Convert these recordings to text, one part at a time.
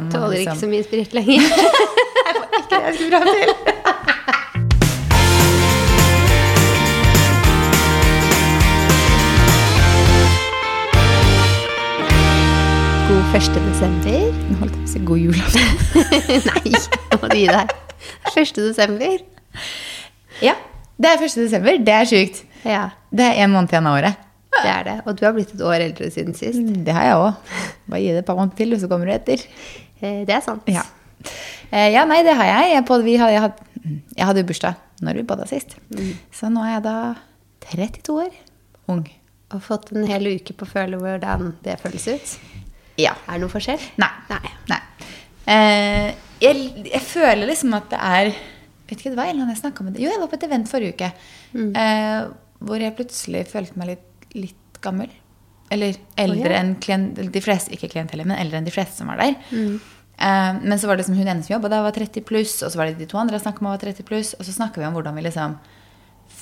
Tåler liksom- ikke så mye sprit lenger. jeg får Ikke det jeg skulle fram til. God 1. desember. Nå holdt jeg på å si god julaften. Nei, nå må du gi deg. 1. desember. Ja, det er 1. desember. Det er sjukt. Ja, Det er en måned igjen av året. Det er det. Og du har blitt et år eldre siden sist. Det har jeg òg. Bare gi det et par måneder til, og så kommer du etter. Eh, Det er sant. Ja. Eh, ja, nei, det har jeg. Jeg, på, vi hadde, jeg, hadde, jeg hadde bursdag når vi bada sist. Så nå er jeg da 32 år. Ung. Og fått en hel uke på å føle hvordan det føles ut. Ja. Er det noe forskjell? Nei. Nei. Nei. Eh, jeg, jeg føler liksom at det er Vet ikke, det annen jeg snakket med Jo, jeg var på et event forrige uke. Eh, hvor jeg plutselig følte meg litt, litt gammel. Eller eldre oh, ja. enn klient, de fleste, ikke klientellet, men eldre enn de fleste som var der. Eh, men så var det liksom hun ene som jobba da var 30 pluss, og så var det de to andre jeg snakket med, var 30 pluss, og så snakker vi om hvordan vi liksom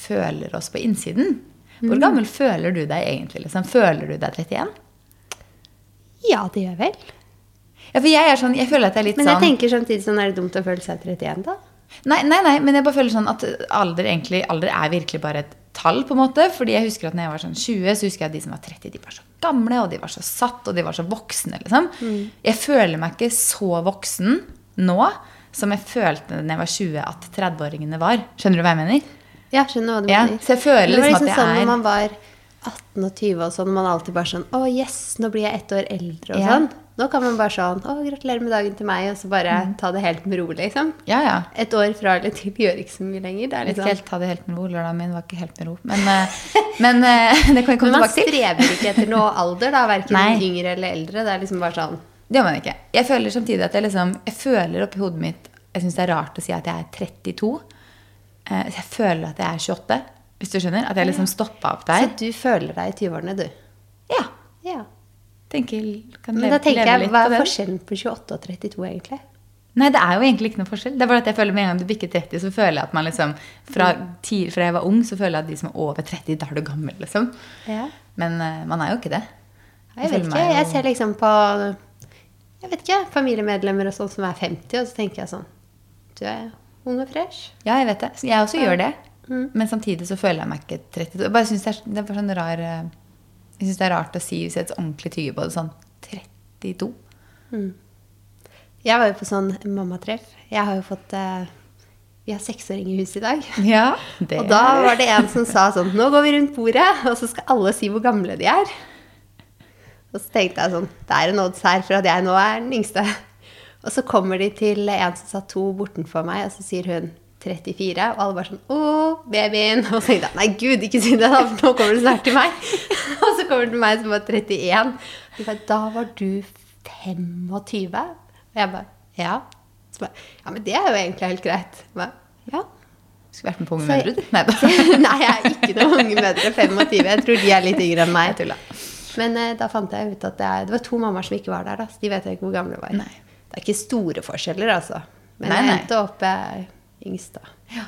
føler oss på innsiden. Hvor gammel føler du deg egentlig? Liksom? Føler du deg 31? Ja, det gjør vel. Ja, for jeg er sånn, jeg føler at jeg er litt sånn Men jeg sånn tenker samtidig sånn, er det dumt å føle seg 31 da? Nei, nei, nei, men jeg bare føler sånn at alder egentlig alder er virkelig bare et tall, på en måte. Fordi jeg husker at når jeg var sånn 20, så husker jeg at de som var 30, de var så gamle, og de var så satt, og de var så voksne, liksom. Jeg føler meg ikke så voksen nå som jeg følte når jeg var 20 at 30-åringene var. Skjønner du hva jeg mener? Ja, skjønner hva du Ja, mener. så jeg føler liksom liksom at sånn er... når er- man var 18 og 20 og sånn, man alltid bare sånn, å yes, nå blir jeg ett år eldre og Ja. sånn. Nå kan man bare sånn, å gratulerer med dagen til meg, og så bare Mm. ta det helt med ro, liksom. Ja, ja. Et år fra eller til gjør ikke så mye lenger. Det er liksom, helt ta det helt med ro. Lørdagen min var ikke helt med ro. Men, eh, men eh, det kan vi komme tilbake til. men man strever ikke etter noe alder, da, hverken yngre eller eldre. Det er liksom bare sånn, Det gjør man ikke. Jeg føler samtidig at jeg liksom Jeg føler oppi hodet mitt Jeg syns det er rart å si at jeg er 32. Eh, jeg føler at jeg er 28, hvis du skjønner. At jeg liksom stoppa opp så du føler deg i 20-årene, du. Ja. Ja. Tenker, kan Men da tenker leve jeg, hva er forskjellen på 28 og 32 egentlig? Nei, det er jo egentlig ikke noe forskjell. Det er bare at jeg føler Med en gang du bikker 30, så føler jeg at man liksom Fra, ti, fra jeg var ung, så føler jeg at de som er over 30, da er du gammel, liksom. Ja. Men eh, man er jo ikke det. Jeg vet ikke, jeg ser liksom på jeg vet ikke, familiemedlemmer og sånn som er 50, og så tenker jeg sånn Du er ung og fresh. Ja, jeg vet det. Jeg også gjør det. Mm. Men samtidig så føler jeg meg ikke 32. Jeg bare synes det, er, det er bare sånn rar eh, Jeg syns det er rart å si hvis jeg ordentlig tygge på det sånn 32. Jeg var jo på sånn mammatreff. Jeg har jo fått eh, Vi har seksåring i huset i dag. Ja, det Og da var det en som sa sånn Nå går vi rundt bordet, og så skal alle si hvor gamle de er. Og så tenkte jeg sånn Det er en odds her for at jeg nå er den yngste. Og så kommer de til en som satt to bortenfor meg, og så sier hun 34. Og alle bare sånn Å, babyen. Og så tenkte jeg nei, gud, ikke si det, da, for nå kommer du snart til meg. Kommer til meg som var 31. De bare, da var du 25? Og jeg bare Ja. Så bare, ja, men det er jo egentlig helt greit. Jeg Bare, ja. Skulle vært med på Unge mødre, du. Nei da. Nei, jeg er ikke noen unge mødre. 25. Jeg tror de er litt yngre enn meg. Tulla. Men eh, da fant jeg ut at det, er, det var to mammaer som ikke var der. da, så De vet jeg ikke hvor gamle de var. Nei. Det er ikke store forskjeller, altså. Men Nei, jeg endte opp eh, yngst, da.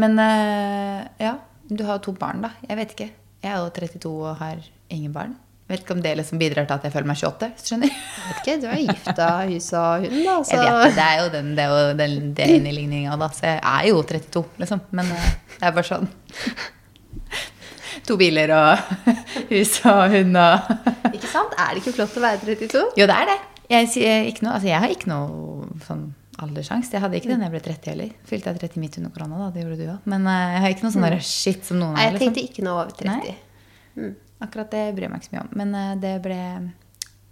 Men eh, ja, du har jo to barn, da. Jeg vet ikke. Jeg er jo 32 og har ingen barn. Vet ikke om det liksom bidrar til at jeg føler meg 28. hvis du skjønner? Jeg vet ikke, Du er gifta hus og hund, da. Så Jeg vet det, det er jo den, det er jo den da. Så jeg er jo 32, liksom. Men eh, det er bare sånn. To biler og hus og hund og Ikke sant? Er det ikke flott å være 32? Jo, det er det. Jeg, ikke noe, altså, jeg har ikke noe sånn alderssjanse. Jeg hadde ikke det da jeg ble 30 heller. Fylte jeg 30 midt under korona, da. Det gjorde du òg. Men eh, jeg har ikke noe sånn mm. shit som noen Nei, har. jeg Liksom. tenkte ikke noe over 30. Nei. Akkurat det bryr jeg meg ikke så mye om. Men eh, det ble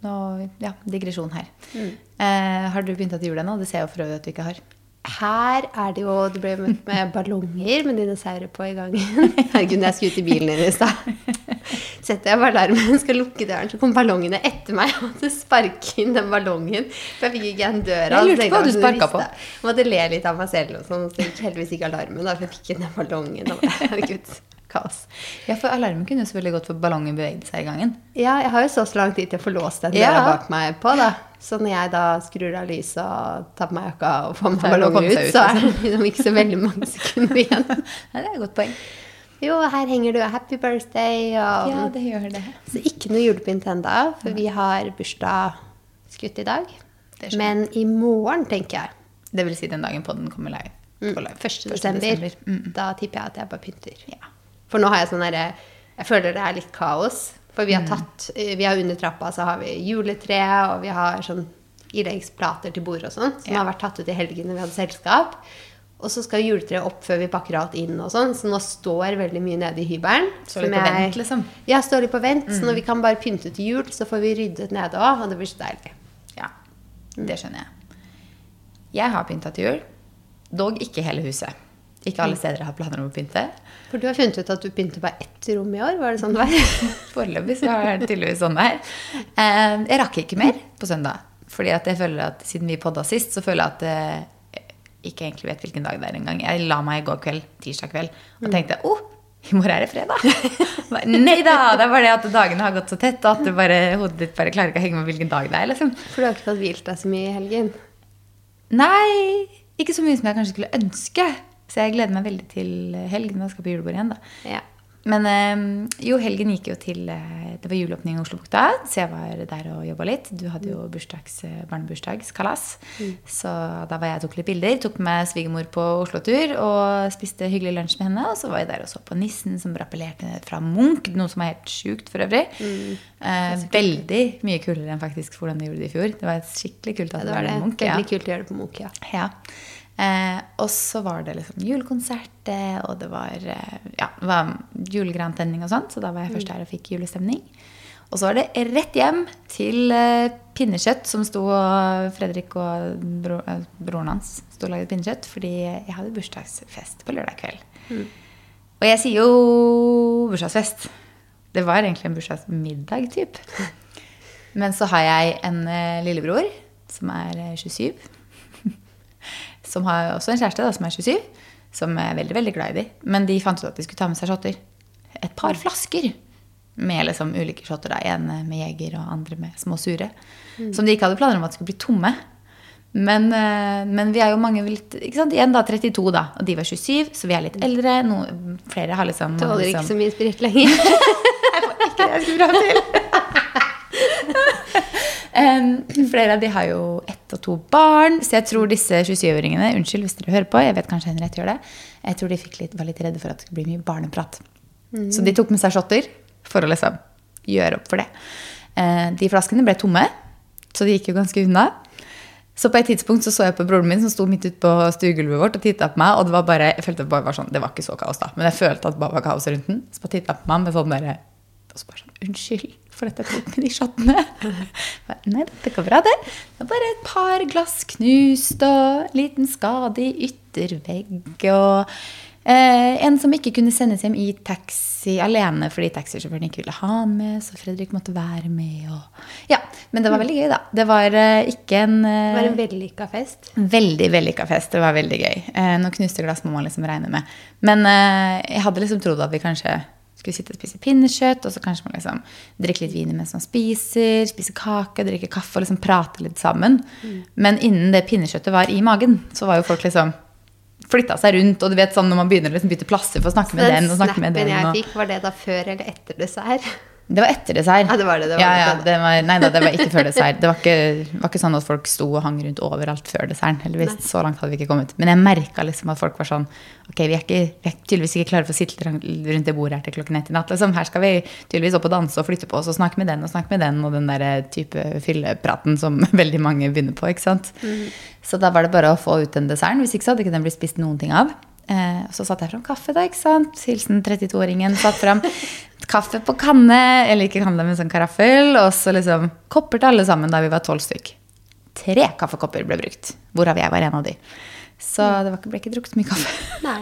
nå, ja, digresjon her. Eh, har du begynt å jule ennå? Det ser jeg jo for øvrig at du ikke har. Her er det jo Du ble møtt med ballonger med dinosaurer på i gangen. Herregud, jeg skulle ut i bilen din i stad, setter jeg på alarmen, og skal lukke døren, så kom ballongene etter meg. Jeg måtte sparke inn den ballongen. For jeg fikk ikke igjen døra. Jeg lurte på hva du sparka på. Jeg måtte le litt av meg selv, og sånn, så gikk heldigvis ikke alarmen. Da, for jeg fikk inn den ballongen. Og, herregud, kaos. Ja, for alarmen kunne jo selvfølgelig gått for ballongen bevegde seg i gangen. Ja, jeg har jo så så lang tid til å få låst den Ja. døra bak meg på, da. Så når jeg da skrur av lyset og tar på meg jakka og får meg seg ut, ut, så er det liksom ikke så veldig mange sekunder igjen. Nei, det er et godt poeng. Jo, her henger det jo 'Happy birthday' og Ja, det gjør det. Så ikke noe julepynt ennå, for vi har bursdag skutt i dag. Men i morgen, tenker jeg, Det vil si den dagen podden kommer live. På live. 1. 1. desember, Mm. da tipper jeg at jeg bare pynter. Ja. For nå har jeg sånn herre Jeg føler det er litt kaos. For vi har Mm. tatt eh, Vi har under trappa så har vi juletre, og vi har sånn ileggsplater til bord og sånn, som Ja. har vært tatt ut i helgen når vi hadde selskap. Og så skal juletreet opp før vi pakker alt inn og sånn, så nå står veldig mye nede i hybelen. Står litt på vent, liksom. Ja, står litt på vent. Så Mm. når vi kan bare pynte til jul, så får vi ryddet nede òg, og det blir så deilig. Ja, det skjønner jeg. Jeg har pynta til jul. Dog ikke hele huset. Ikke alle steder jeg har planer om å pynte. For du har funnet ut at du pynter bare ett rom i år, var det sånn det var? Foreløpig så er det tydeligvis sånn det er. Eh, Jeg rakk ikke mer på søndag. Fordi at jeg føler at siden vi podda sist, så føler jeg at eh, ikke egentlig vet hvilken dag det er engang. Jeg la meg i går kveld, tirsdag kveld, og tenkte oh, i morgen er det fredag. Nei da! Det er bare det at dagene har gått så tett, og at bare, hodet ditt bare klarer ikke å henge med hvilken dag det er. liksom. For du har ikke fått hvilt deg så mye i helgen. Nei, ikke så mye som jeg kanskje skulle ønske. Så jeg gleder meg veldig til helgen. Da skal på julebord igjen, da. Ja. Men eh, jo, helgen gikk jo til eh, Det var juleåpning i Oslobukta, så jeg var der og jobba litt. Du hadde jo bursdags, barnebursdagskalas, barnebursdagskalas. Så da var jeg og tok litt bilder. Tok med svigermor på Oslo-tur og spiste hyggelig lunsj med henne. Og så var jeg der og så på Nissen, som rappellerte fra Munch. Noe som er helt sjukt for øvrig. Eh, veldig mye kulere enn faktisk hvordan de gjorde det i fjor. Det var skikkelig kult at Det det var det Munch. Ja. Veldig kult å gjøre det på Munch, ja. Ja. Eh, og så var det liksom julekonsert, og det var, eh, ja, var julegrantenning og sånt. Så da var jeg først der og fikk julestemning. Og så var det rett hjem til eh, pinnekjøtt, som sto og Fredrik og bro, eh, broren hans sto og lagde pinnekjøtt. Fordi jeg hadde bursdagsfest på lørdag kveld. Og jeg sier jo bursdagsfest. Det var egentlig en bursdagsmiddag, typ. Men så har jeg en lillebror som er eh, 27 som har også en kjæreste da, som er 27, som er veldig veldig glad i de. Men de fant ut at de skulle ta med seg shotter. Et par flasker med liksom ulike shotter. da, En med Jeger og andre med små sure. Som de ikke hadde planer om at skulle bli tomme. Men, eh, men vi er jo mange litt ikke sant? Igjen da 32, da. Og de var 27, så vi er litt eldre. No, flere har liksom Tåler ikke liksom, så mye sprit lenger. ikke det jeg skulle fram til. um, flere av de har jo ett og to barn, så jeg tror disse 27-åringene Unnskyld hvis dere hører på, jeg vet kanskje Henriette gjør det. Jeg tror de litt, var litt redde for at det skulle bli mye barneprat. Så de tok med seg shotter for å liksom gjøre opp for det. Eh, de flaskene ble tomme, så de gikk jo ganske unna. Så på et tidspunkt så, så jeg på broren min som sto midt ute på stuegulvet vårt og titta på meg. Og det var bare jeg følte det bare var sånn, det var ikke så kaos da, men jeg følte at det bare var kaos rundt den. Så bare titta på meg med sånn derre Og så bare sånn Unnskyld for dette tok med de shottene. Nei, det går bra, det. Det var bare et par glass knust og en liten skade i yttervegg og eh, en som ikke kunne sendes hjem i taxi alene fordi taxisjåføren ikke ville ha han med, så Fredrik måtte være med. Og, ja, Men det var veldig gøy, da. Det var eh, ikke en Det eh, var en vellykka fest. Veldig vellykka fest. Det var veldig gøy. Eh, noen knuste glass må man liksom regne med. Men eh, jeg hadde liksom trodd at vi kanskje skulle sitte og spise pinnekjøtt, og så kanskje man liksom drikke litt vin mens man spiser, spise kake, drikke kaffe og liksom prate litt sammen. Men innen det pinnekjøttet var i magen, så var jo folk liksom flytta seg rundt. Og du vet sånn når man begynner å liksom bytte plasser for å snakke med Den den og snakke med snappen den. jeg fikk, var det da før eller etter dessert? Det var etter dessert. Ja, det var det, det var ja, ja, det var det. det var, nei da, det var ikke før dessert. Det var ikke, var ikke sånn at folk sto og hang rundt overalt før desserten. heldigvis. Så langt hadde vi ikke kommet. Men jeg merka liksom at folk var sånn Ok, vi er, ikke, vi er tydeligvis ikke klare for å sitte rundt det bordet her til klokken ett i natt. Liksom. Her skal vi tydeligvis opp og danse og flytte på oss og snakke med den og snakke med den og den der type fyllepraten som veldig mange begynner på. ikke sant? Så da var det bare å få ut den desserten. Hvis ikke så hadde ikke den blitt spist noen ting av. Eh, og så satte jeg fram kaffe, da. ikke sant? Hilsen 32-åringen. Satt fram kaffe på kanne, eller ikke kanne, men sånn karaffel. Og så liksom kopper til alle sammen da vi var tolv stykk. Tre kaffekopper ble brukt, hvorav jeg var en av de. Så det var ikke, ble ikke drukket så mye kaffe. Nei.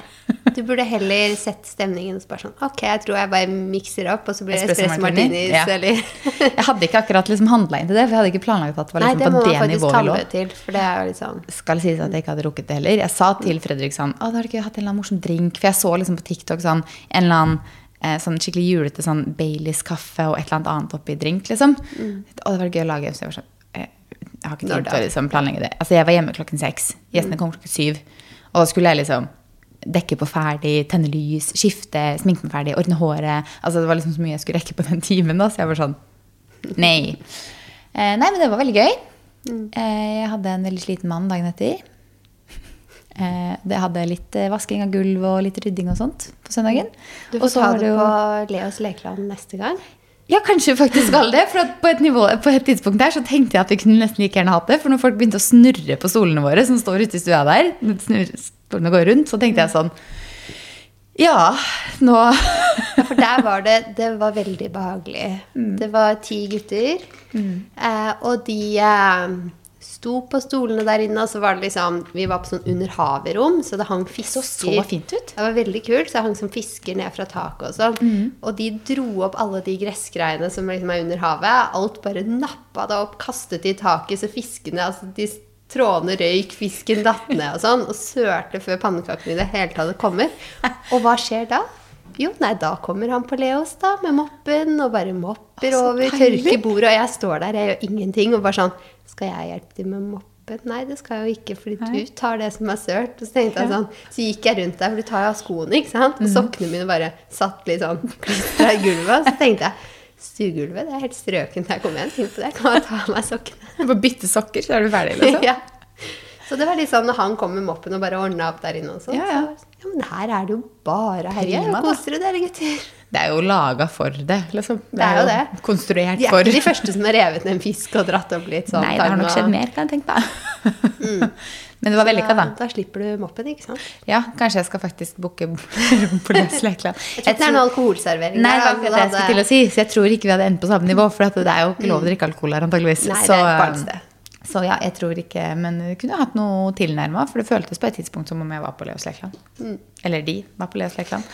Du burde heller sett stemningen og så bare sånn Ok, jeg tror jeg bare mikser opp, og så blir det Espresso espresso martini, martinis, ja. eller Jeg hadde ikke akkurat liksom handla inn til det, for jeg hadde ikke planlagt at det var Nei, liksom det på det nivået vi lå. til, for det er jo sånn skal sies at jeg ikke hadde rukket det heller. Jeg sa til Fredrik sånn Å, da har du ikke hatt en eller annen morsom drink? For jeg så liksom på TikTok sånn en eller annen eh, sånn skikkelig julete sånn Baileys kaffe og et eller annet annet oppi drink, liksom. Og det var gøy å lage. Så jeg var sånn Jeg har ikke tid til å liksom planlegge det. Altså, jeg var hjemme klokken seks. Gjestene kom klokken syv. Og da skulle jeg liksom dekke på ferdig, tenne lys, skifte, sminke meg ferdig, ordne håret. Altså, det var liksom så mye jeg skulle rekke på den timen, da, så jeg var sånn Nei. Eh, nei, men det var veldig gøy. Eh, Jeg hadde en veldig sliten mann dagen etter. Eh, Det hadde litt eh, vasking av gulv og litt rydding og sånt på søndagen. Du får ta det jo- på Leos lekeland neste gang. Ja, kanskje vi faktisk skal det. For på, et nivå, på et tidspunkt der så tenkte jeg at vi kunne nesten like gjerne hatt det. For når folk begynte å snurre på stolene våre, som står ute i stua der, stolene går rundt, så tenkte jeg sånn Ja, nå Ja, for der var det Det var veldig behagelig. Det var ti gutter, eh, og de eh, sto på stolene der inne, og så var det liksom Vi var på sånn under havet-rom, så det hang fisker. Så så fint ut. Det var veldig kult, så det hang som fisker ned fra taket og sånn. Og de dro opp alle de gressgreiene som liksom er under havet. Alt bare nappa det opp, kastet det i taket, så fiskene altså de Trådene røyk, fisken datt ned og sånn, og sørte før pannekakene i det hele tatt kommer. Og hva skjer da? Jo, nei, da kommer han på Leos da, med moppen, og bare mopper altså, over, deilig. tørker bordet, og jeg står der, jeg gjør ingenting, og bare sånn Skal jeg hjelpe til med moppen? Nei, det skal jeg jo ikke, fordi Nei. du tar det som er sørt. Og så tenkte jeg sånn, så gikk jeg rundt der, for du tar jo av skoene, ikke sant? Mhm. Og sokkene mine bare satt litt sånn klistra i gulvet. Og så tenkte jeg stuegulvet, det er helt strøkent her jeg kom Tenk på det, kan jeg ta av meg sokkene? Du får bytte sokker, så er du ferdig, liksom. ja. Så det var litt sånn når han kom med moppen og bare ordna opp der inne og sånn. Ja, ja. Så, ja, men her er det jo bare herje. og kose dere, gutter? Det er jo laga for det, liksom. Det er jo det. Konstruert De er for ikke de første som har revet ned en fisk og dratt opp litt sånn. Nei, det har nok skjedd mer, kan jeg tenke meg. Men det var vellykka, da. Da slipper du moppen, ikke sant? Ja, kanskje jeg skal faktisk booke på Leos lekeland. Jeg tror ikke det er noe alkoholservering Nei, det var det jeg skulle til å si. Så jeg tror ikke vi hadde endt på samme nivå. For det er jo ikke lov å drikke alkohol her, antageligvis. Nei, det er er et barnested. Så ja, jeg tror ikke Men jeg kunne hatt noe tilnærma. For det føltes på et tidspunkt som om jeg var på Leos Lekland. Mm. Eller de var på Leos Lekland.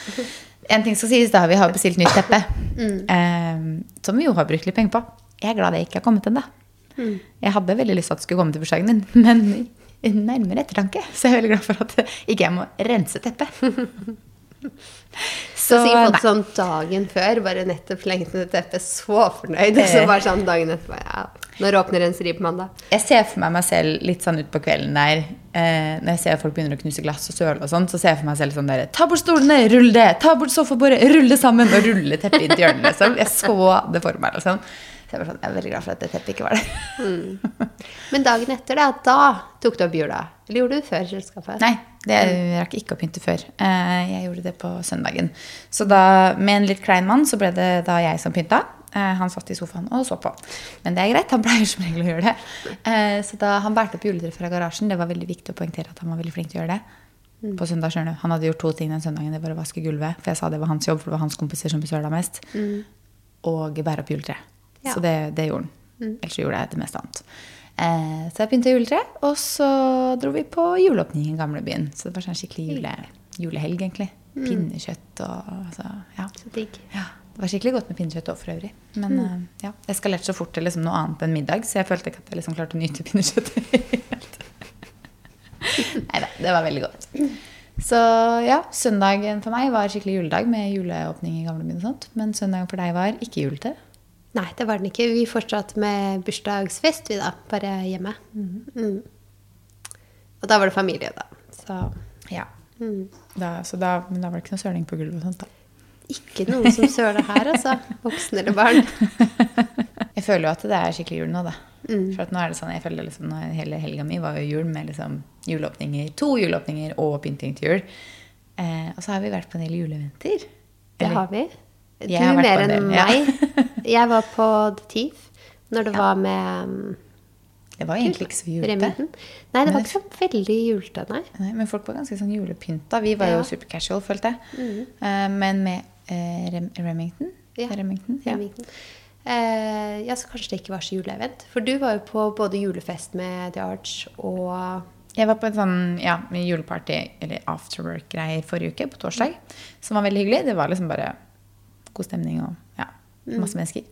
En ting skal sies, da. Vi har bestilt nytt teppe. Mm. Eh, som vi jo har brukt litt penger på. Jeg er glad det ikke har kommet ennå. Mm. Jeg hadde veldig lyst til at det skulle komme til bursdagen din, men nærmere ettertanke så jeg er veldig glad for at ikke jeg må rense teppet. Så sikkert fått sånn dagen før, bare nettopp lengtende ned teppet, så fornøyd. Og så bare sånn dagen etterpå, ja. Når åpner renseriet på mandag? Jeg ser for meg meg selv litt sånn utpå kvelden der. Eh, når jeg ser folk begynner å knuse glass og søle og sånn, så ser jeg for meg selv sånn der Ta bort stolene, rull det! Ta bort sofabordet, rull det sammen! Og rulle teppet inn til hjørnet, liksom. Jeg så det for meg, liksom. Så jeg, sånn, jeg er veldig glad for at det teppet ikke var der. Men dagen etter, da, da tok du opp jula? Eller gjorde du det før kjøleskapet? Nei, det rakk ikke å pynte før. Eh, jeg gjorde det på søndagen. Så da, med en litt klein mann, så ble det da jeg som pynta. Eh, han satt i sofaen og så på. Men det er greit, han pleier som regel å gjøre det. Eh, så da han bærte opp juletreet fra garasjen, det var veldig viktig å poengtere at han var veldig flink til å gjøre det. På søndag, skjønner du. Han hadde gjort to ting den søndagen. Det var å vaske gulvet, for jeg sa det var hans jobb, for det var hans kompiser som besøla mest. Og bære opp juletreet. Ja. Så det, det gjorde han. Ellers gjorde jeg det meste annet. Eh, så jeg pynta juletre, og så dro vi på juleåpning i gamlebyen. Så det var sånn skikkelig jule, julehelg, egentlig. Pinnekjøtt og altså, ja. Så digg. ja. Det var skikkelig godt med pinnekjøtt òg, for øvrig. Men eh, ja, det eskalerte så fort til liksom noe annet enn middag, så jeg følte ikke at jeg liksom klarte å nyte pinnekjøttet. Nei da, det var veldig godt. Så ja, søndagen for meg var skikkelig juledag med juleåpning i gamlebyen og sånt. Men søndagen for deg var ikke julete. Nei, det var den ikke. Vi fortsatte med bursdagsfest, vi da. Bare hjemme. Mm. Og da var det familie, da. Så Ja. Da, så da, men da var det ikke noe søling på gulvet og sånt, da. Ikke noen som søler her, altså. Voksen eller barn. Jeg føler jo at det er skikkelig jul nå, da. Mm. For nå er det sånn, jeg føler liksom, Hele helga mi var jo jul med liksom juleåpninger, to juleåpninger og pynting til jul. Eh, og så har vi vært på en del juleeventer. Det har vi. Du har mer enn en enn ja. meg. Jeg var på The Thief når det var med um, Det var egentlig ikke så julete. Remington. Nei, det Men var ikke så veldig julete, nei. Nei, men folk var ganske sånn julepynta. Vi var Ja. jo supercasual, følte jeg. Eh, men med Rem Remington. Ja, Remington ja. Remington. Eh, ja, så kanskje det ikke var så juleevent. For du var jo på både julefest med The Arch og Jeg var på en sånn ja, juleparty, eller afterwork-greier, forrige uke, på torsdag. Som var veldig hyggelig. Det var liksom bare god stemning og ja, masse mennesker.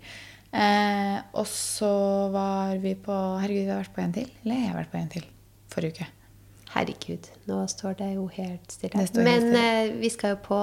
Eh, og så var vi på Herregud, vi har vært på en til. Eller jeg har vært på en til forrige uke. Herregud, nå står det jo helt stille. Det står helt Men stille. eh, vi skal jo på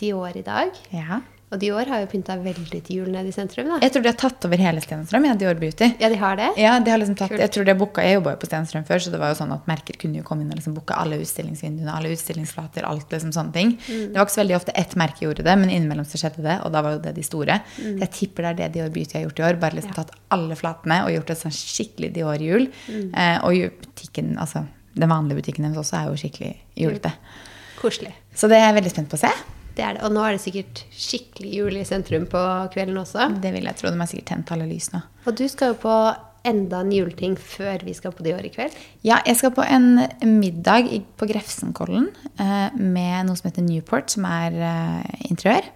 Dior i dag. Ja. Og Dior har jo pynta veldig til jul nede i sentrum, da. Jeg tror de har tatt over hele Stenstrøm, ja, Dior Beauty. Ja, de har det? Ja, de har liksom tatt, jeg tror de har booka, jeg jobba jo på Stenstrøm før, så det var jo sånn at merker kunne jo komme inn og liksom booke alle utstillingsvinduene, alle utstillingsflater, alt liksom sånne ting. Det var ikke så veldig ofte ett merke gjorde det, men innimellom så skjedde det, og da var jo det de store. Mm. jeg tipper det er det Dior Beauty har gjort i år, bare liksom tatt alle flatene og gjort et sånn skikkelig Dior-jul. Eh, og butikken, altså den vanlige butikken deres også er jo skikkelig julete. Koselig. Så det er jeg veldig spent på å se. Det er det. Og nå er det sikkert skikkelig jul i sentrum på kvelden også. Det vil jeg tro. De har sikkert tent alle lys nå. Og du skal jo på enda en juleting før vi skal på Dior i kveld. Ja, jeg skal på en middag på Grefsenkollen eh, med noe som heter Newport, som er eh, interiør.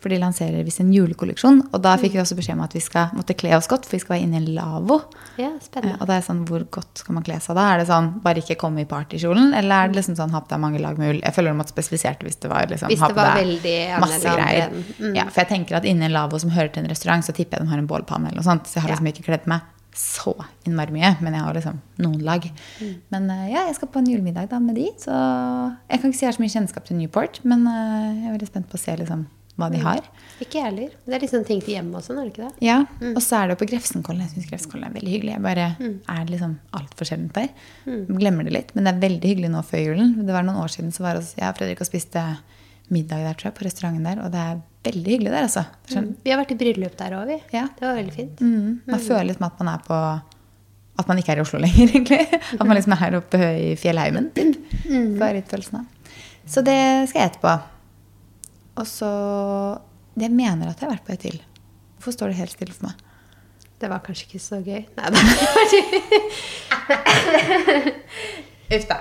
For de lanserer visst en julekolleksjon. Og da fikk vi også beskjed om at vi skal måtte kle oss godt, for vi skal være inne i en lavvo. Ja, Eh, spennende. og det er sånn, hvor godt skal man kle seg da? Er det sånn, bare ikke komme i partykjolen? Eller er det liksom sånn, ha på deg mange lag med ull? Jeg føler de måtte spesifisert hvis det var liksom, Hvis ha det på var veldig masse greier. Mm. Ja, for jeg tenker at inne i en lavvo som hører til en restaurant, så tipper jeg de har en bålpanne eller noe sånt. Så jeg har Ja. liksom ikke kledd meg så innmari mye, men jeg har liksom noen lag. Mm. Men eh, ja, jeg skal på en julemiddag da med de, så jeg kan ikke si jeg har så mye kjennskap til Newport, men eh, jeg er veldig spent på å se liksom hva Mm. de har. Ikke jeg heller. Det er liksom ting til hjemme og sånn, er det ikke det? Ja, Mm. og så er det på Grefsenkollen. Jeg syns Grefsenkollen er veldig hyggelig. Jeg bare er liksom altfor sjeldent der. Mm. Glemmer det litt. Men det er veldig hyggelig nå før julen. Det var noen år siden så var også, jeg og Fredrik og spiste middag der, tror jeg, på restauranten der. Og det er veldig hyggelig der, altså. Sånn, Vi har vært i bryllup der òg, vi. Ja. Det var veldig fint. mm, man føler liksom at man er på At man ikke er i Oslo lenger, egentlig. At man liksom er her oppe i fjellheimen. Typ. Mm. Får litt følelsen av. Så det skal jeg etterpå. Og så Jeg mener at jeg har vært på et til. Hvorfor står det helt stille for meg? Det var kanskje ikke så gøy. Nei, det Uff da.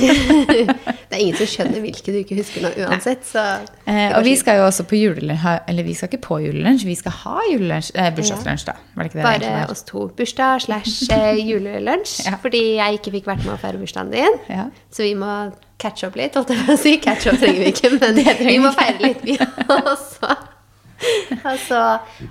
det er ingen som skjønner hvilke du ikke husker nå uansett. Så Eh, og vi skal jo også på julelunsj, eller vi skal ikke på julelunsj, vi skal ha julelunsj, eh, bursdagslunsj da. Var det ikke det Bare det oss to. Bursdag slash eh, julelunsj. Ja. Fordi jeg ikke fikk vært med å feire bursdagen din. Ja. Så vi må catch up litt. Holdt jeg på å si. Catch up trenger vi ikke, men vi må feire litt, vi også. Og så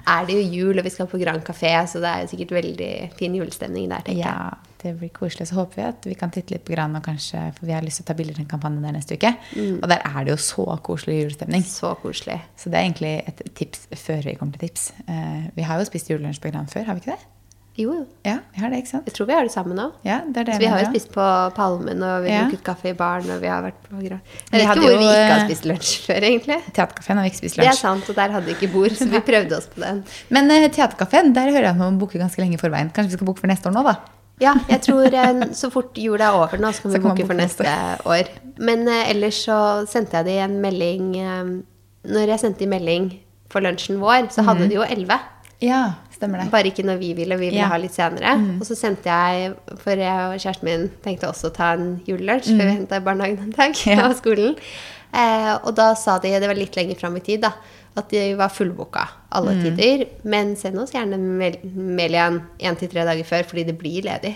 er det jo jul, og vi skal på Grand Café, så det er jo sikkert veldig fin julestemning der, tenker jeg. Ja, det blir koselig. Så håper vi at vi kan titte litt på Gran, og kanskje, for vi har lyst til å ta bilder til en kampanje der neste uke. Mm. Og der er det jo så koselig julestemning. Så koselig. Så det er egentlig et tips før vi kommer til tips. Uh, vi har jo spist julelunsj på Gran før, har vi ikke det? Jo, jo. Ja, vi har det, ikke sant? Jeg tror vi har det sammen nå. Ja, det det Så vi har jo spist på Palmen, og vi har Ja. drukket kaffe i baren, og vi har vært på Gran Vi Jeg vet ikke hvor vi jo, ikke har eh, spist lunsj før, egentlig. Teaterkafeen har vi ikke spist lunsj. Det er sant, og der hadde vi ikke bord, så vi prøvde oss på den. Men uh, Teaterkafeen, der hører jeg at man booker ganske lenge i forveien. Kanskje vi skal booke for neste år nå, da? Ja, jeg tror eh, så fort jula er over nå, så kan vi booke for neste år. Men eh, ellers så sendte jeg de en melding eh, Når jeg sendte de melding for lunsjen vår, så hadde de jo 11. Ja, stemmer det. Bare ikke når vi ville, vi ville Ja. ha litt senere. Og så sendte jeg, for jeg og kjæresten min tenkte også å ta en julelunsj før vi henta i barnehagen en dag, Ja. og skolen. Eh, og da sa de, det var litt lenger fram i tid, da, at de var fullbooka alle tider. Men send oss gjerne mail igjen én til tre dager før, fordi det blir ledig.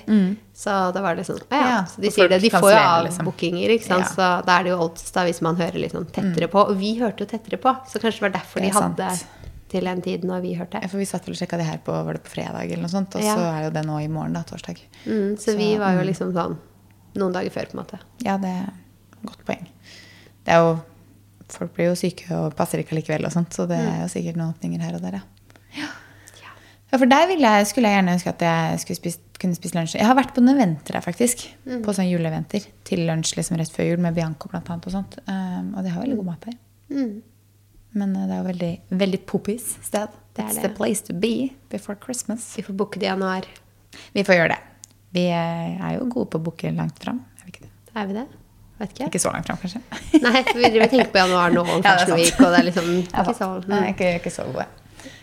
Så da var det sånn, ja. Ja, Så de sier det, de får jo liksom. avbookinger, ikke sant. Ja. Så da er det jo odds da hvis man hører litt sånn tettere på. Og vi hørte jo tettere på, så kanskje det var derfor Det de hadde sant. til en tid når vi hørte. Ja, For vi satt vel og sjekka det her på, var det på fredag, eller noe sånt, og så er jo det nå i morgen, da, torsdag. Mm, så, vi var jo liksom sånn noen dager før, på en måte. Ja, det er et godt poeng. Det er jo Folk blir jo syke og passer ikke allikevel og sånt, så det er jo sikkert noen åpninger her og der, ja. Ja, for der ville jeg, skulle jeg gjerne ønske at jeg skulle spist, kunne spist lunsj. Jeg har vært på noen eventer her, faktisk. På sånne juleeventer. Til lunsj liksom rett før jul med Bianco blant annet og sånt. Um, og de har veldig god mat der. Mm. Men uh, det er jo veldig, veldig poppis sted. Det er It's det. the place to be before Christmas. Vi får booke det i januar. Vi får gjøre det. Vi eh, er jo gode på å booke langt fram. Er vi ikke det? Er vi det? Vet ikke. Ikke så langt fram, kanskje. Nei, for vi driver tenker på januar nå om Fashion. Week, og det er liksom ikke så Nei, mm. ikke, ikke så gode.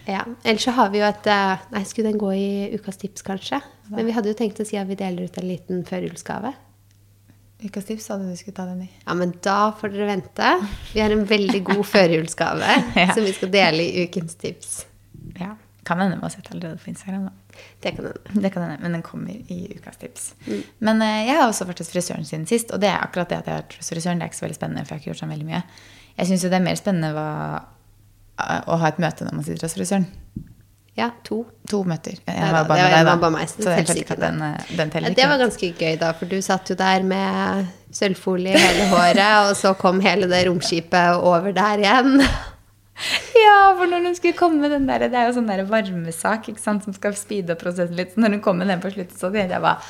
Ja. Ellers så har vi jo et eh, Nei, skulle den gå i ukas tips, kanskje? Men vi hadde jo tenkt å si at vi deler ut en liten førjulsgave. Ukas tips hadde du skulle ta den i. Ja, men da får dere vente. Vi har en veldig god førjulsgave Ja. som vi skal dele i ukens tips. Kan hende vi har sett allerede på Instagram. da. Det kan hende. Det kan hende, men den kommer i ukas tips. Men uh, jeg har også vært hos frisøren siden sist, og det er akkurat det at jeg har vært hos frisøren. Det er ikke så veldig spennende, for jeg har ikke gjort sånn veldig mye. Jeg syns jo det er mer spennende hva, eh, å ha et møte når man sitter hos frisøren. Ja, to. To møter. Jeg Nei var bare det med var- meg, så teller ikke at den, eh, den Ja, det var ganske gøy, da, for du satt jo der med sølvfolie i hele håret, og så kom hele det romskipet over der igjen. Ja, for når hun skulle komme med den der, Det er jo sånn der varmesak ikke sant, som skal speede opp prosessen litt. Så når hun kom med den på slutten, så tenkte jeg bare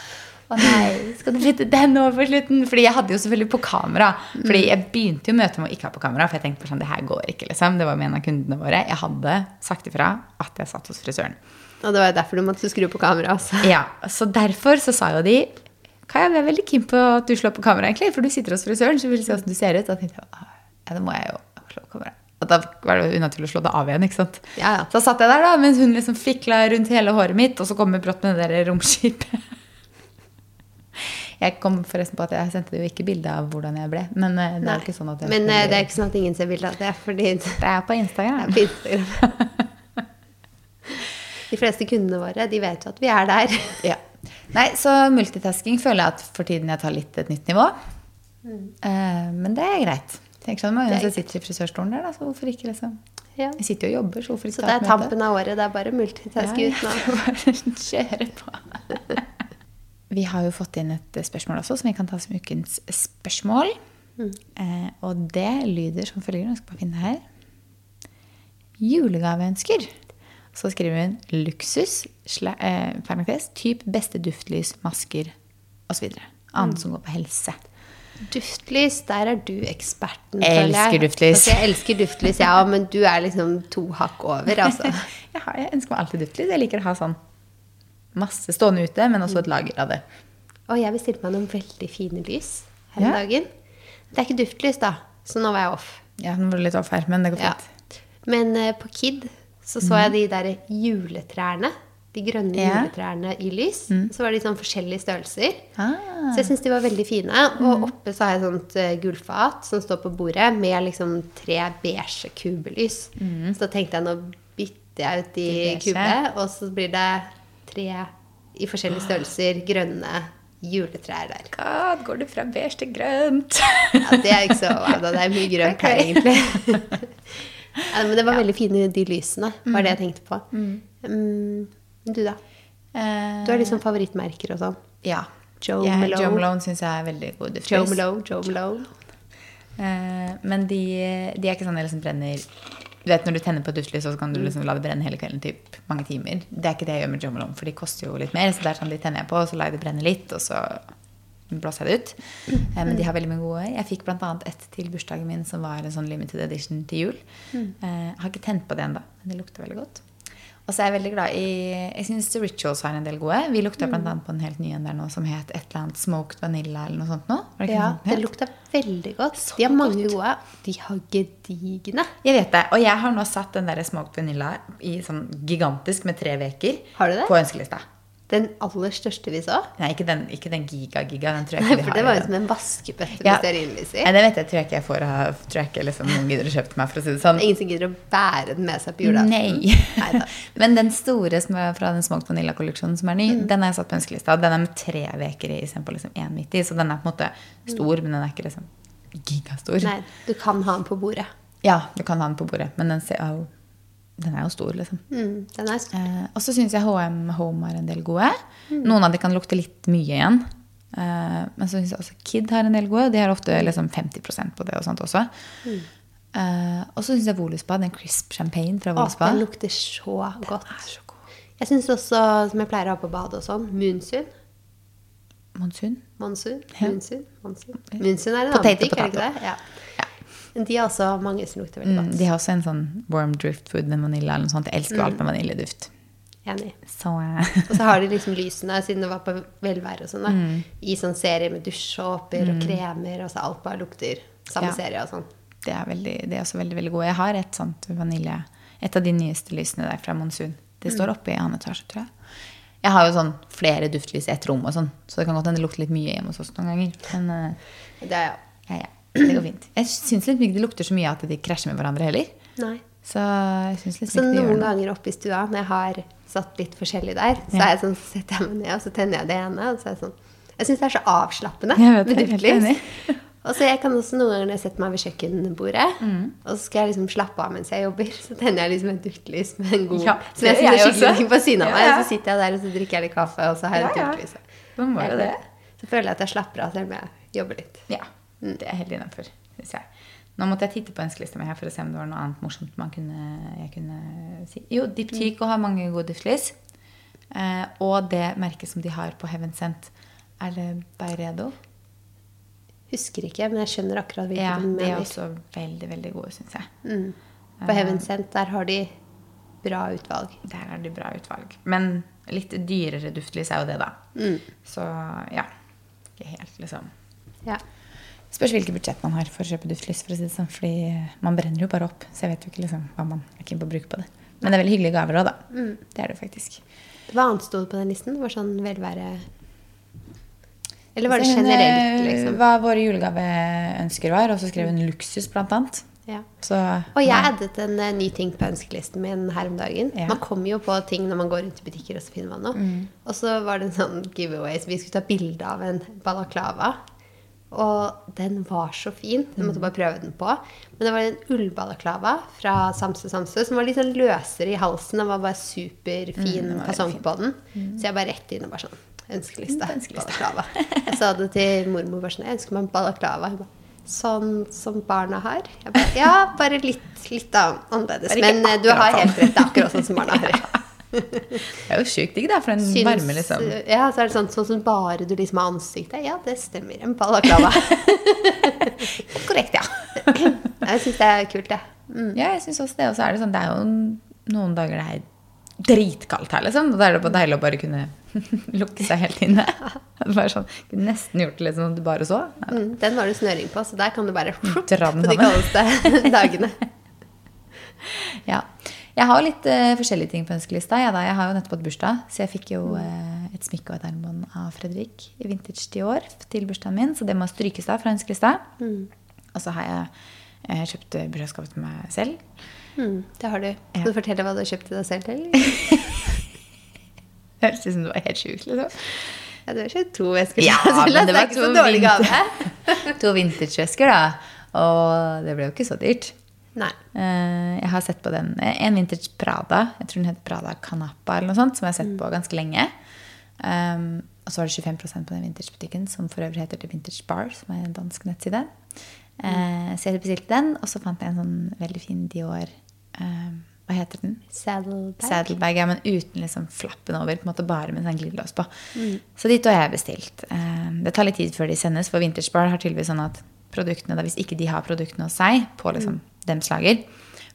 å nei, skal du flytte den over på slutten? Fordi jeg hadde jo selvfølgelig på kamera. Fordi jeg begynte jo møtet med å ikke ha på kamera, for jeg tenkte på sånn, det her går ikke. liksom. Det var med en av kundene våre. Jeg hadde sagt ifra at jeg satt hos frisøren. Og det var jo derfor du måtte skru på kameraet også. Ja, Så derfor så sa jo de Kaja, vi er veldig keen på at du slår på kamera, egentlig. For du sitter hos frisøren, så vil du se åssen du ser ut. Da tenkte jeg «Ah, ja, det må jeg jo slå på kamera. Da var det unaturlig å slå det av igjen. ikke sant? Ja, ja. Så satt jeg der da, mens hun liksom fikla rundt hele håret mitt, og så kom hun brått med det der romskipet. Jeg kom forresten på at jeg sendte jo ikke bilde av hvordan jeg ble. Men det det er jo ikke sånn at Men eh, det er ikke sånn at ingen ser bilde av det, fordi det Det er på Instagram. er på Instagram. De fleste kundene våre, de vet jo at vi er der. Ja. Nei, så multitasking føler jeg at for tiden jeg tar litt et nytt nivå. Eh, men det er greit. Tenk sånn, Hvis jeg sitter i frisørstolen der, da, så hvorfor ikke liksom Ja. Jeg sitter jo og jobber, så hvorfor ikke Så det er tampen av året. Det er bare multitask Ja, ut nå. Kjøre på. Vi har jo fått inn et spørsmål også, som vi kan ta som ukens spørsmål. Mm. Eh, og det lyder som følger. Jeg skal bare finne her. Julegaveønsker. Så skriver hun luksus, sla, eh, parentes, typ beste duftlys, masker osv. Annet Mm. som går på helse. Duftlys, der er du eksperten. Jeg elsker duftlys. Altså, jeg elsker duftlys, ja, men du er liksom to hakk over, altså. jeg, har, jeg ønsker meg alltid duftlys. Jeg liker å ha sånn masse stående ute, men også et lager av det. Og jeg bestilte meg noen veldig fine lys her Ja. dagen. Det er ikke duftlys, da, så nå var jeg off. Ja, nå var det litt off her, men det går Ja. fint. Men uh, på Kid så så jeg de der juletrærne. De grønne. Ja. Juletrærne i lys. Så var de sånn forskjellige størrelser. Ah. Så jeg syns de var veldig fine. Og oppe så har jeg sånt uh, gullfat som står på bordet med liksom tre beige kubelys. Så da tenkte jeg nå bytter jeg ut de kubene, og så blir det tre i forskjellige størrelser grønne juletrær der. God, går du fra beige til grønt? Ja, det er ikke så da. Det er mye grønt her, egentlig. ja, men det var veldig fine, de lysene, var det jeg tenkte på. Mm, du, da? Eh, Du har liksom favorittmerker og sånn. Ja. Joe yeah, Malone. Joe Malone syns jeg er veldig god duftlys. Joe Malone, Joe Malone. Eh, men de, de er ikke sånn jeg liksom brenner Du vet når du tenner på et duftlys, så kan du liksom la det brenne hele kvelden. Typ, mange timer. Det er ikke det jeg gjør med Joe Malone, for de koster jo litt mer. Så det er sånn de tenner jeg på, og så lar jeg det brenne litt, og så blåser jeg det ut. Eh, men de har veldig mye gode. Jeg fikk bl.a. et til bursdagen min som var en sånn limited edition til jul. Eh, har ikke tent på det ennå, men det lukter veldig godt. Og så er jeg veldig glad i Jeg syns The Rituals har en del gode. Vi lukta blant annet på en helt ny en der nå som het et eller annet Smoked Vanilla eller noe sånt nå. Det Ja, det lukta veldig godt. De har mange gode. De har gedigne. Jeg vet det. Og jeg har nå satt den der smoked vanilla i sånn gigantisk med tre veker Har du det? på ønskelista. Den aller største vi så. Nei, ikke den, giga-giga. Den tror jeg Nei, ikke de for har. det var jo som en vaskebøtte Ja. med stearinlys i. Nei, det vet jeg, tror jeg ikke jeg får av Tror jeg ikke liksom, noen gidder å kjøpe meg, for å si det sånn. Ingen som gidder å bære den med seg på julaften. Nei. Neida. Men den store som er fra den smoked vanilla-kolleksjonen som er ny, Mm. den har jeg satt på ønskelista. Den er med tre veker i istedenfor liksom én midt i. Så den er på en måte stor, men den er ikke liksom gigastor. Nei, du kan ha den på bordet. Ja, du kan ha den på bordet, men den, ser, jo- den er jo stor, liksom. Mm, den er Eh, og så syns jeg HM Home har en del gode. Noen av de kan lukte litt mye igjen. Eh, men så syns jeg også Kid har en del gode. De har ofte liksom 50% på det og sånt også. Eh, og så syns jeg Voluspa, den crisp champagne fra Å, Voluspa. den lukter så godt. er så god. Jeg syns også, som jeg pleier å ha på badet og sånn, Munsun. Monsun. Monsun? Ja. Munsun? Monsun. Moonsun er en annen butikk, er det ikke det? Ja. De har også mange som lukter veldig Mm, godt. de har også en sånn warm drift food med vanilla eller noe sånt. Jeg elsker jo alt Mm. med vaniljeduft. Enig. Så uh. Og så har de liksom lysene, siden det var på velvære og sånn, Mm. i sånn serie med dusjsåper og kremer, og så alt bare lukter samme Ja. serie og sånn. det er, veldig, det er også veldig veldig gode. Jeg har et sånt vanilje, et av de nyeste lysene der fra Monsun. Det står oppe i annen etasje, tror jeg. Jeg har jo sånn flere duftlys i ett rom og sånn, så det kan godt hende det lukter litt mye hjemme hos oss noen ganger. Men uh, Det er ja, ja, det går fint. Jeg syns liksom ikke det lukter så mye at de krasjer med hverandre heller. Nei. Så jeg syns Så liksom det noen ganger oppe i stua, når jeg har satt litt forskjellig der, så Ja. er sånn, så setter jeg meg ned, og så tenner jeg det ene, og så er jeg sånn Jeg syns det er så avslappende med det, duftlys. Og så jeg kan også noen ganger når jeg setter meg ved kjøkkenbordet, Mm. og så skal jeg liksom slappe av mens jeg jobber, så tenner jeg liksom et duftlys med en god Ja, Så jeg det syns skikkelig også. på siden av meg. ja. Og så sitter jeg der og så drikker jeg litt kaffe, og så har jeg Ja, et duftlys. Det. Så føler jeg at jeg slapper av selv om jeg jobber litt. Ja, det er helt innafor, syns jeg. Nå måtte jeg titte på ønskelista mi for å se om det var noe annet morsomt man kunne, jeg kunne si. Jo, Diptyko har mange gode duftlys. Eh, og det merket som de har på Heaven Sent, er det Beiredo? Husker ikke, men jeg skjønner akkurat hvilken Ja, du de er også veldig, veldig gode, syns jeg. Mm. På Heaven Sent, der har de bra utvalg. Der er det bra utvalg. Men litt dyrere duftlys er jo det, da. Mm. Så ja. Ikke helt, liksom. Ja. Spørs hvilket budsjett man har for å kjøpe duftlys. for å si det sånn, fordi man brenner jo bare opp, så jeg vet jo ikke liksom, hva man er keen på å bruke på det. Men det er veldig hyggelige gaver òg, da. Mm. Det er det faktisk. Hva annet sto på den listen? Var sånn velvære Eller var det Så hun, generelt, eh, liksom? Hva våre julegaveønsker var, og så skrev hun luksus, blant annet. Ja. Så, Og jeg addet en uh, ny ting på ønskelisten min her om dagen. Ja. Man kommer jo på ting når man går rundt i butikker, og så finner man noe. Og så var det en sånn giveaway, så vi skulle ta bilde av en balaklava. Og den var så fin. Jeg måtte bare prøve den på. Men det var en ullbalaklava fra Samse Samse som var litt sånn løsere i halsen. Den var bare superfin mm, fasong på den. Så jeg bare rett inn og bare sånn Ønskelista. Mm. Balaklava. Jeg sa det til mormor. bare sånn, Jeg ønsker meg en balaklava. Bare, Sånn som barna har? Bare, ja, bare litt, litt annerledes. Men eh, du har helt rett. Det er akkurat sånn som barna har. Det er jo sjukt digg, da, for en Syns- varme, liksom. Ja, så er det sånn, sånn som bare du liksom har ansiktet. Ja, det stemmer. En balaklava. Korrekt, ja. Jeg syns det er kult, jeg. Mm. Ja, jeg syns også det. Og så er det sånn, det er jo noen dager det er dritkaldt her, liksom. Og da er det bare deilig å bare kunne lukke seg helt inne. Bare sånn, kunne nesten gjort det liksom om du bare så. Mm, den var du snøring på, så der kan du bare på Dra den de kaldeste dagene. Ja. Jeg har litt uh, forskjellige ting på ønskelista. Da. jeg har jo nettopp hatt bursdag, så jeg fikk jo uh, et smykke og et armbånd av Fredrik i vintage til år til bursdagen min, så det må strykes da fra ønskelista. Og så har jeg uh, kjøpt bursdagsgave til meg selv. Mm, det har du. Skal Ja. du fortelle hva du har kjøpt til deg selv? Eller? Det høres ut som du var helt sjuk, liksom. Ja, du har kjøpt to vesker. Ja, til men det det var ikke så dårlig gave. To vintagevesker, da. Og det ble jo ikke så dyrt. Nei. Eh, Jeg har sett på den En vintage Prada. Jeg tror den heter Prada Canapa eller noe sånt, som jeg har sett på ganske lenge. Um, og så var det 25% på den vintagebutikken, som for øvrig heter The Vintage Bar, som er en dansk nettside. Eh, så jeg bestilte den, og så fant jeg en sånn veldig fin Dior um, Hva heter den? Saddlebag. Saddlebag, ja, men uten liksom flappen over. på en måte Bare med sånn glidelås på. Så dit har jeg bestilt. Eh, Det tar litt tid før de sendes, for Vintage Bar har tydeligvis sånn at produktene, da, hvis ikke de har produktene hos seg på liksom dems lager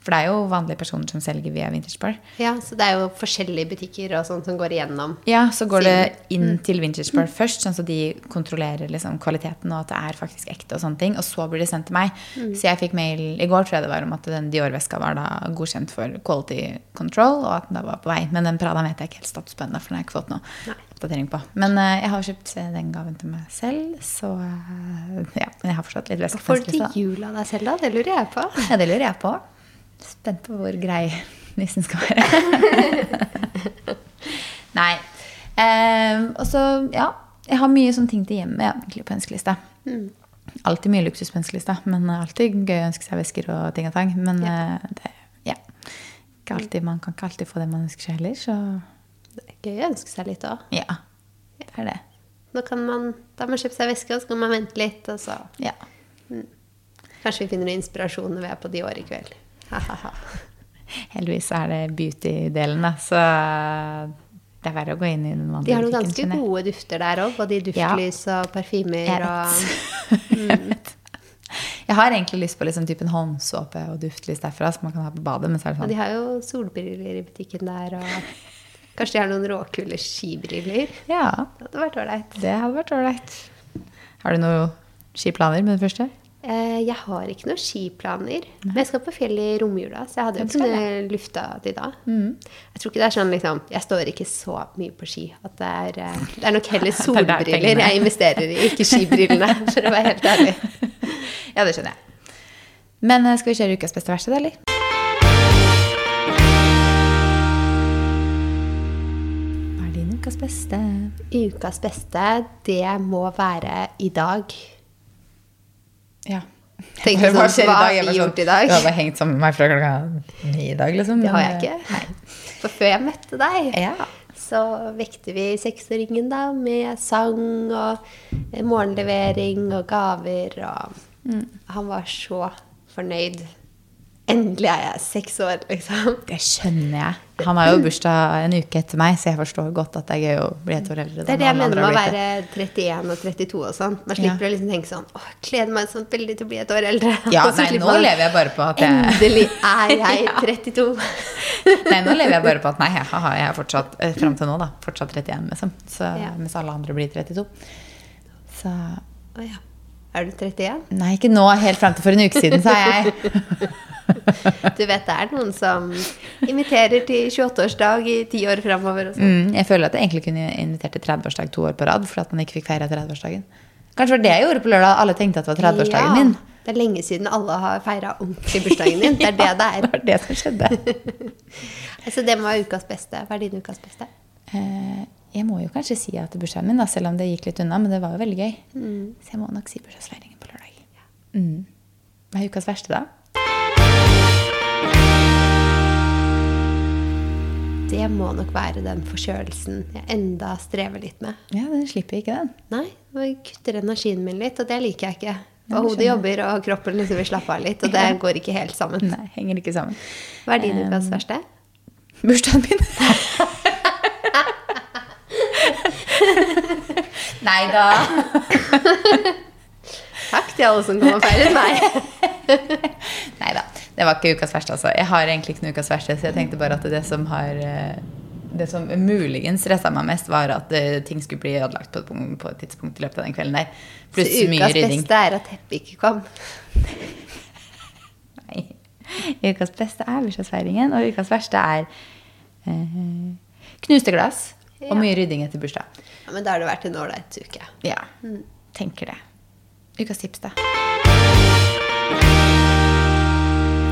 For det er jo vanlige personer som selger via Vintage Bar. Ja, så det er jo forskjellige butikker og sånt som går igjennom. Ja, så går det inn til Vintage Bar først, sånn så de kontrollerer liksom kvaliteten og at det er faktisk ekte og sånne ting. Og så blir det sendt til meg. Så jeg fikk mail i går tror jeg det var om at den Dior-veska var da godkjent for quality control, og at den da var på vei. Men den Prada vet jeg ikke helt status på ennå, for den har jeg ikke fått nå. Nei. Oppdatering på. Men uh, jeg har kjøpt eh, den gaven til meg selv, så uh, ja. Men jeg har fortsatt litt løs får du til jul av deg selv, da? Det lurer jeg på. Ja, det lurer jeg på. Spent på hvor grei nissen skal være. Nei. Ehm, og så, ja. Jeg har mye sånne ting til hjemme ja, egentlig på ønskelista. Alltid mye luksus på ønskelista, men alltid gøy å ønske seg vesker og ting og tang. Men Ja. det, ja. Alltid, man kan ikke alltid få det man ønsker seg heller, så gøy å ønske seg litt òg. ja. Det er det. Nå kan man, da man kjøpe seg veske, og så kan man vente litt, og så Ja. Kanskje vi finner noe inspirasjon når vi er på de år i kveld. Heldigvis er det beauty-delen, da, så det er verre å gå inn i den vanlige De har noen ganske kjenner. gode dufter der òg. Både i duftlys og parfymer Jeg og mm. Jeg vet. Jeg har egentlig lyst på liksom typen håndsåpe og duftlys derfra, som man kan ha på badet. Men så er det Og de sånn har jo solbriller i butikken der, og kanskje de har noen råkule skibriller. Ja, Det hadde vært ålreit. det hadde vært ålreit. Har du noen skiplaner med det første? Eh, Jeg har ikke noen skiplaner, men jeg skal på fjellet i romjula, så jeg hadde jo kunnet lufta de da. Jeg tror ikke det er sånn liksom Jeg står ikke så mye på ski at det er eh, Det er nok heller er solbriller er. jeg investerer i, ikke skibrillene, for å være helt ærlig. Ja, det skjønner jeg. Men eh, skal vi kjøre ukas beste verste, da, eller? Ukas beste? Ukas beste, det må være i dag. Ja. Tenk sånn, hva har vi var gjort i dag? Du har bare hengt sammen med meg fra klokka ni i dag, liksom. Det har jeg ikke. ikke. For før jeg møtte deg, Ja. så vekte vi seksåringen da med sang og eh, morgenlevering og gaver. Og Mm. han var så fornøyd. Endelig er jeg seks år, liksom. Det skjønner jeg. Han har jo bursdag en uke etter meg, så jeg forstår godt at det er gøy å bli et år eldre. Det er det jeg mener med å være 31 og 32 og sånn. Man slipper Ja. å liksom tenke sånn Åh, jeg gleder meg sånn veldig til å bli et år eldre. Ja, nei, nå man- lever jeg bare på at jeg Endelig er jeg 32. Nei, nå lever jeg bare på at nei, haha, jeg er fortsatt eh, fram til nå, da. Fortsatt 31, liksom. Så, Ja. Mens alle andre blir 32. Så Å ja. Er du 31? Nei, ikke nå. Helt fram til for en uke siden, sa jeg. Du vet det er noen som inviterer til 28-årsdag i ti år framover sånn. Mm, jeg føler at jeg egentlig kunne invitert til 30-årsdag to år på rad, fordi at man ikke fikk feira 30-årsdagen. Kanskje det var det jeg gjorde på lørdag. Alle tenkte at det var 30-årsdagen min. Det er lenge siden alle har feira ordentlig bursdagen din. Det er det det er. Det var det som skjedde. Altså, det må være ukas beste. Hva er din ukas beste? Eh, jeg må jo kanskje si at det er bursdagen min, da, selv om det gikk litt unna. Men det var jo veldig gøy. Mm. Så jeg må nok si bursdagsfeiringen på lørdag. Mm. Hva er ukas verste, da? Det må nok være den forkjølelsen jeg enda strever litt med. Ja, den slipper ikke den. Nei, jeg kutter energien min litt, og det liker jeg ikke. Og hodet jobber, og kroppen liksom vil slappe av litt, og det går ikke helt sammen. Nei, henger ikke sammen. Hva er din ukas verste? Bursdagen min. Nei da. Takk til alle som kom og feiret meg. Nei da. Det var ikke ukas verste, altså. Jeg har egentlig ikke noe ukas verste, så jeg tenkte bare at det som har eh, det som muligens stressa meg mest, var at uh, ting skulle bli ødelagt på på et tidspunkt i løpet av den kvelden der. Så Pluss mye ukas beste er at teppet ikke kom. Nei. Ukas beste er bursdagsfeiringen, og ukas verste er uh, knuste glass og mye rydding etter bursdag. Ja, men da har det vært en ålreit uke. Ja, tenker det. Ukas tips, da.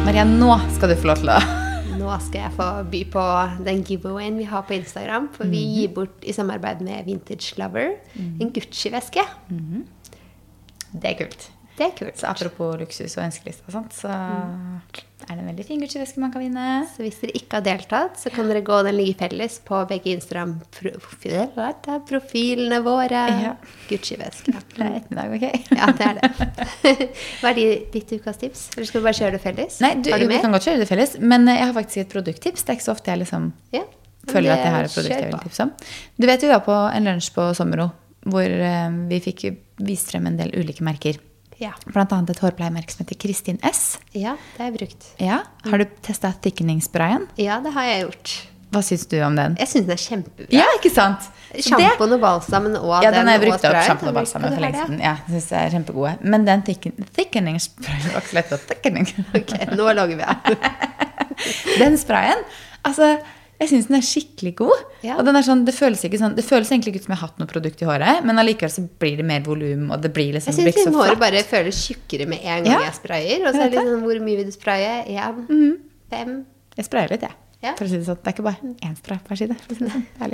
Maria, nå skal du få lov til å Nå skal jeg få by på den giveawayen vi har på Instagram. For vi Mhm. gir bort i samarbeid med Vintage Lover en Gucci-veske. Det er kult. Det er kult. Så apropos luksus og ønskelister så er det en veldig fin Gucci-veske man kan vinne. Så hvis dere ikke har deltatt, så kan dere gå den ligger felles på begge Instagram-profilene våre. Ja. Gucci-veske. Det er ettermiddag, ok? Ja, det er det. Hva er de- ditt ukas tips? Eller skal vi bare kjøre det felles? Nei, du, du vi kan godt kjøre det felles, men jeg har faktisk et produkttips. Det er ikke så ofte jeg liksom Ja. føler at jeg har et produkt jeg vil tipse om. Du vet vi var på en lunsj på Sommero, hvor eh, vi fikk vist frem en del ulike merker. Ja. Annet et hårpleiemerke som heter Kristin S. ja, det har jeg brukt. Ja, Har du testa thickeningssprayen? Ja, det har jeg gjort. Hva syns du om den? Jeg syns den er kjempebra. Ja, ikke sant? Sjampoen og balsamen og Ja, den har jeg brukt opp sprayen. sjampoen og balsamen for lenge siden. Ja, jeg synes er kjempegode. Men den thicken- thickeningssprayen var ikke lett å thickening. ja. Ok, nå lager vi av. Den sprayen, altså jeg syns den er skikkelig god. Ja. Og den er sånn, det føles ikke sånn, det føles egentlig ikke ut som jeg har hatt noe produkt i håret, men allikevel så blir det mer volum, og det blir liksom Jeg syns liksom håret bare føles tjukkere med en gang Ja. jeg sprayer. Og så er det liksom hvor mye vil du spraye? Én? Mhm. Fem? Jeg sprayer litt, jeg. Ja. Å si det sånn. Det er ikke bare én spray per side. Si det sånn. Er.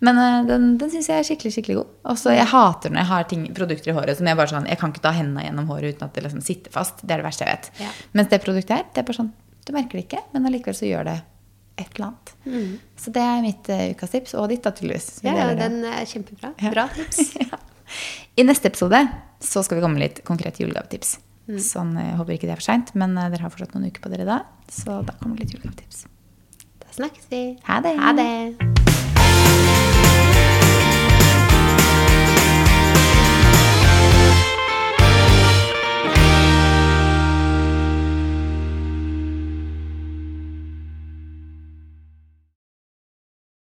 Men eh, den, den syns jeg er skikkelig skikkelig god. Og Jeg hater når jeg har ting, produkter i håret som jeg bare sånn Jeg kan ikke ta hendene gjennom håret uten at det liksom sitter fast. Det er det verste jeg vet. Ja. Mens det produktet her, det er bare sånn Du merker det ikke, men allikevel så gjør det et eller annet. Så det er mitt uh, ukas tips. Og ditt, da, tydeligvis. Mm. Ja, ja, den er kjempebra. Ja. Bra tips. ja. I neste episode så skal vi komme med litt konkrete julegavetips. Mm. Sånn, jeg håper ikke det er for seint, men uh, dere har fortsatt noen uker på dere da. Så da kommer det litt julegavetips. Da snakkes vi. Ha det. Ha det.